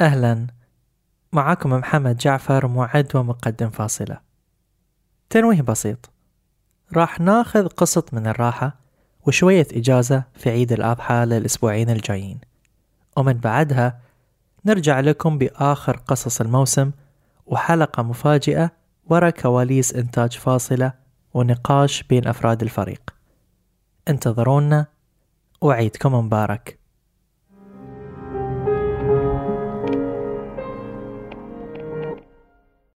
أهلا. معكم محمد جعفر معد ومقدم فاصلة. تنويه بسيط. راح ناخذ قسط من الراحة وشوية إجازة في عيد الأضحى للأسبوعين الجايين. ومن بعدها نرجع لكم بآخر قصص الموسم وحلقة مفاجئة ورا كواليس إنتاج فاصلة ونقاش بين أفراد الفريق. انتظرونا وعيدكم مبارك.